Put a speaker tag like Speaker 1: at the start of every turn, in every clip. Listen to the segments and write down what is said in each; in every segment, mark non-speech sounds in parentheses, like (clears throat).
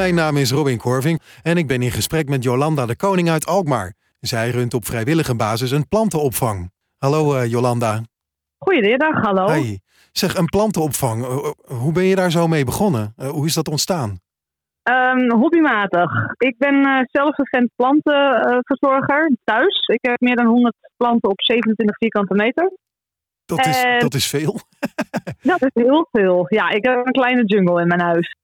Speaker 1: mijn naam is Robin Korving en ik ben in gesprek met Jolanda de Koning uit Alkmaar. Zij runt op vrijwillige basis een plantenopvang. Hallo uh, Jolanda.
Speaker 2: Goedemiddag, hallo.
Speaker 1: Hey. Zeg, een plantenopvang, hoe ben je daar zo mee begonnen? Uh, hoe is dat ontstaan?
Speaker 2: Um, hobbymatig. Ik ben uh, zelf recent plantenverzorger thuis. Ik heb meer dan 100 planten op 27 vierkante meter.
Speaker 1: Dat is, dat is veel. (laughs)
Speaker 2: dat is heel veel. Ja, ik heb een kleine jungle in mijn huis.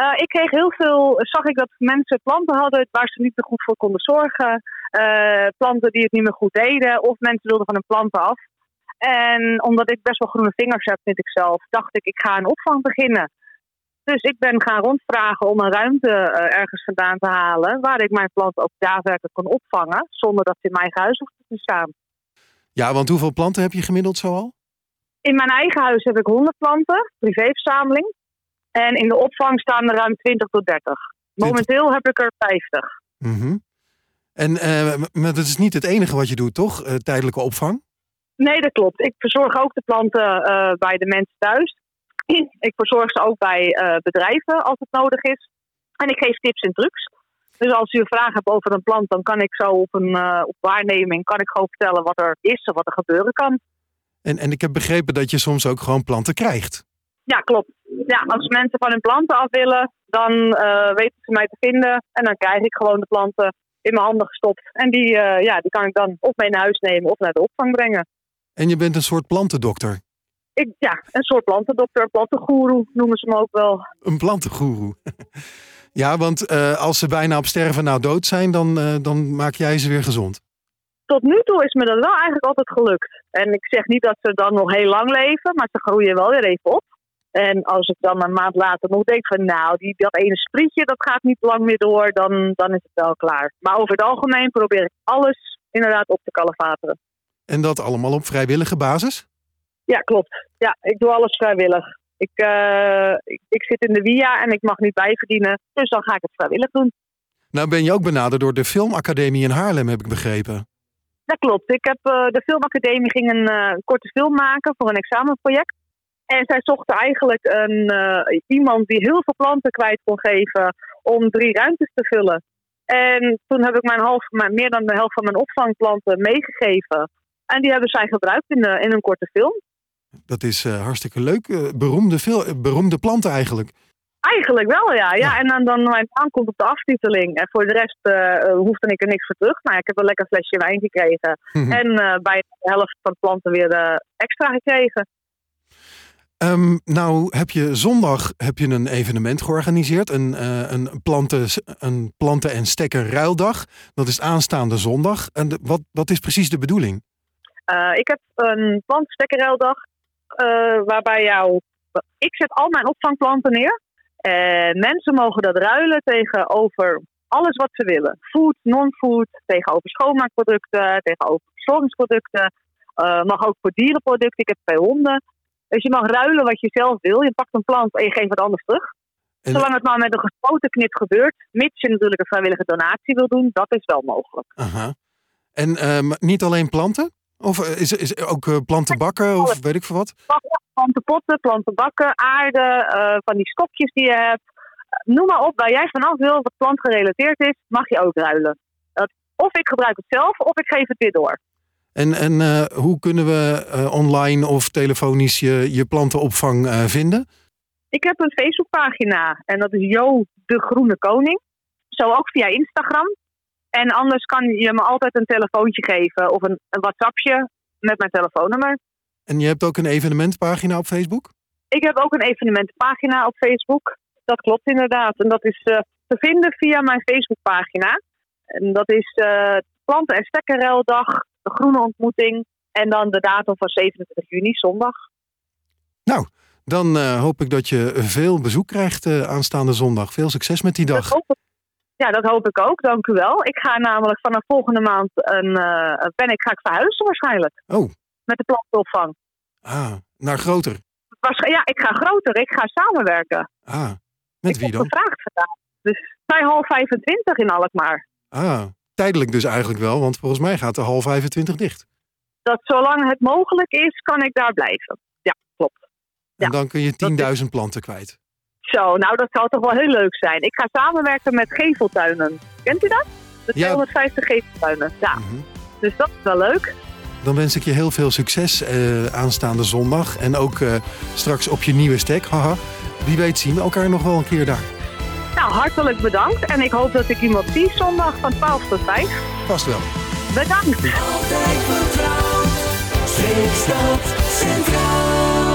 Speaker 2: Uh, ik kreeg heel veel, zag ik dat mensen planten hadden waar ze niet meer goed voor konden zorgen. Uh, planten die het niet meer goed deden. Of mensen wilden van hun planten af. En omdat ik best wel groene vingers heb, vind ik zelf, dacht ik, ik ga een opvang beginnen. Dus ik ben gaan rondvragen om een ruimte uh, ergens vandaan te halen. Waar ik mijn planten ook daadwerkelijk kon opvangen. Zonder dat ze in mijn eigen huis hoefden te staan.
Speaker 1: Ja, want hoeveel planten heb je gemiddeld zoal?
Speaker 2: In mijn eigen huis heb ik 100 planten, privéverzameling. En in de opvang staan er ruim 20 tot 30. Momenteel heb ik er 50.
Speaker 1: Mm -hmm. En uh, maar dat is niet het enige wat je doet, toch? Uh, tijdelijke opvang?
Speaker 2: Nee, dat klopt. Ik verzorg ook de planten uh, bij de mensen thuis. (clears throat) ik verzorg ze ook bij bedrijven als het nodig is. En ik geef tips en trucs. Dus als u een vraag hebt over een plant, dan kan ik zo op een op waarneming kan ik gewoon vertellen wat er is en wat er gebeuren kan.
Speaker 1: En, en ik heb begrepen dat je soms ook gewoon planten krijgt.
Speaker 2: Ja, klopt. Ja, als mensen van hun planten af willen, dan uh, weten ze mij te vinden. En dan krijg ik gewoon de planten in mijn handen gestopt. En die, uh, ja, die kan ik dan of mee naar huis nemen of naar de opvang brengen.
Speaker 1: En je bent een soort plantendokter?
Speaker 2: Ik, ja, een soort plantendokter, plantengoeroe noemen ze me ook wel.
Speaker 1: Een plantengoeroe. (laughs) ja, want uh, als ze bijna op sterven nou dood zijn, dan, dan maak jij ze weer gezond.
Speaker 2: Tot nu toe is me dat wel eigenlijk altijd gelukt. En ik zeg niet dat ze dan nog heel lang leven, maar ze groeien wel weer even op. En als ik dan een maand later nog denk van nou, die, dat ene sprietje, dat gaat niet lang meer door, dan, dan is het wel klaar. Maar over het algemeen probeer ik alles inderdaad op te kalefateren.
Speaker 1: En dat allemaal op vrijwillige basis?
Speaker 2: Ja, klopt. Ja, ik doe alles vrijwillig. Ik, uh, ik, ik, zit in de WIA en ik mag niet bijverdienen, dus dan ga ik het vrijwillig doen.
Speaker 1: Nou ben je ook benaderd door de Filmacademie in Haarlem, heb ik begrepen.
Speaker 2: Dat klopt. Ik heb, uh, de Filmacademie ging een uh, korte film maken voor een examenproject. En zij zochten eigenlijk een, uh, iemand die heel veel planten kwijt kon geven om drie ruimtes te vullen. En toen heb ik mijn half, mijn, meer dan de helft van mijn opvangplanten meegegeven. En die hebben zij gebruikt in, de, in een korte film.
Speaker 1: Dat is uh, hartstikke leuk. Beroemde, veel, beroemde planten eigenlijk.
Speaker 2: Eigenlijk wel, ja. ja. ja. En dan, dan mijn aankomt op de aftiteling. En voor de rest uh, hoefde ik er niks voor terug. Nou, ik heb een lekker flesje wijn gekregen.
Speaker 1: Mhm.
Speaker 2: en bij de helft van de planten weer extra gekregen.
Speaker 1: Um, nou heb je zondag heb je een evenement georganiseerd, een, uh, een, planten, een planten- en stekken ruildag. Dat is aanstaande zondag. En wat, wat is precies de bedoeling?
Speaker 2: Uh, ik heb een plantenstekenruildag uh, waarbij jou... Ik zet al mijn opvangplanten neer. En mensen mogen dat ruilen tegenover alles wat ze willen. Food, non-food, tegenover schoonmaakproducten, tegenover verzorgingsproducten. mag ook voor dierenproducten. Ik heb twee honden. Dus je mag ruilen wat je zelf wil. Je pakt een plant en je geeft wat anders terug. En... Zolang het maar met een gesloten knip gebeurt, mits je natuurlijk een vrijwillige donatie wil doen, dat is wel mogelijk.
Speaker 1: Aha. En uh, niet alleen planten? Of is, is ook uh, planten bakken of weet ik veel wat?
Speaker 2: Planten potten, planten bakken, aarde, uh, van die stokjes die je hebt. Noem maar op, waar jij vanaf wil wat plant gerelateerd is, mag je ook ruilen. Dat, of ik gebruik het zelf, of ik geef het weer door.
Speaker 1: En, en uh, hoe kunnen we uh, online of telefonisch je, je plantenopvang uh, vinden?
Speaker 2: Ik heb een Facebookpagina en dat is Jo de Groene Koning. Zo ook via Instagram. En anders kan je me altijd een telefoontje geven of een, een WhatsAppje met mijn telefoonnummer.
Speaker 1: En je hebt ook een evenementpagina op Facebook?
Speaker 2: Ik heb ook een evenementenpagina op Facebook. Dat klopt inderdaad. En dat is te vinden via mijn Facebookpagina. En dat is Planten- en Stekkenruildag de groene ontmoeting. En dan de datum van 27 juni, zondag.
Speaker 1: Nou, dan uh, hoop ik dat je veel bezoek krijgt uh, aanstaande zondag. Veel succes met die dag.
Speaker 2: Dat ja, dat hoop ik ook. Dank u wel. Ik ga namelijk vanaf volgende maand een, uh, ben ik, ga ik verhuizen waarschijnlijk.
Speaker 1: Oh.
Speaker 2: Met de plantenopvang.
Speaker 1: Ah, naar groter.
Speaker 2: Ja, ik ga groter. Ik ga samenwerken.
Speaker 1: Ah, met
Speaker 2: ik
Speaker 1: wie dan?
Speaker 2: Ik heb gevraagd vandaag. Dus bij half 25 in Alkmaar.
Speaker 1: Ah, tijdelijk dus eigenlijk wel, want volgens mij gaat de half 25 dicht.
Speaker 2: Dat zolang het mogelijk is, kan ik daar blijven. Ja, klopt.
Speaker 1: En ja. dan kun je 10.000 planten kwijt.
Speaker 2: Zo, nou dat zou toch wel heel leuk zijn. Ik ga samenwerken met Geveltuinen. Kent u dat? De
Speaker 1: Ja.
Speaker 2: 250 Geveltuinen. Ja,
Speaker 1: Mhm.
Speaker 2: dus dat is wel leuk.
Speaker 1: Dan wens ik je heel veel succes eh, aanstaande zondag. En ook eh, straks op je nieuwe stek. Haha. Wie weet zien we elkaar nog wel een keer daar.
Speaker 2: Nou, hartelijk bedankt. En ik hoop dat ik iemand zie zondag van 12 tot 5.
Speaker 1: Vast wel.
Speaker 2: Bedankt.
Speaker 3: Altijd vertrouwd, Centraal.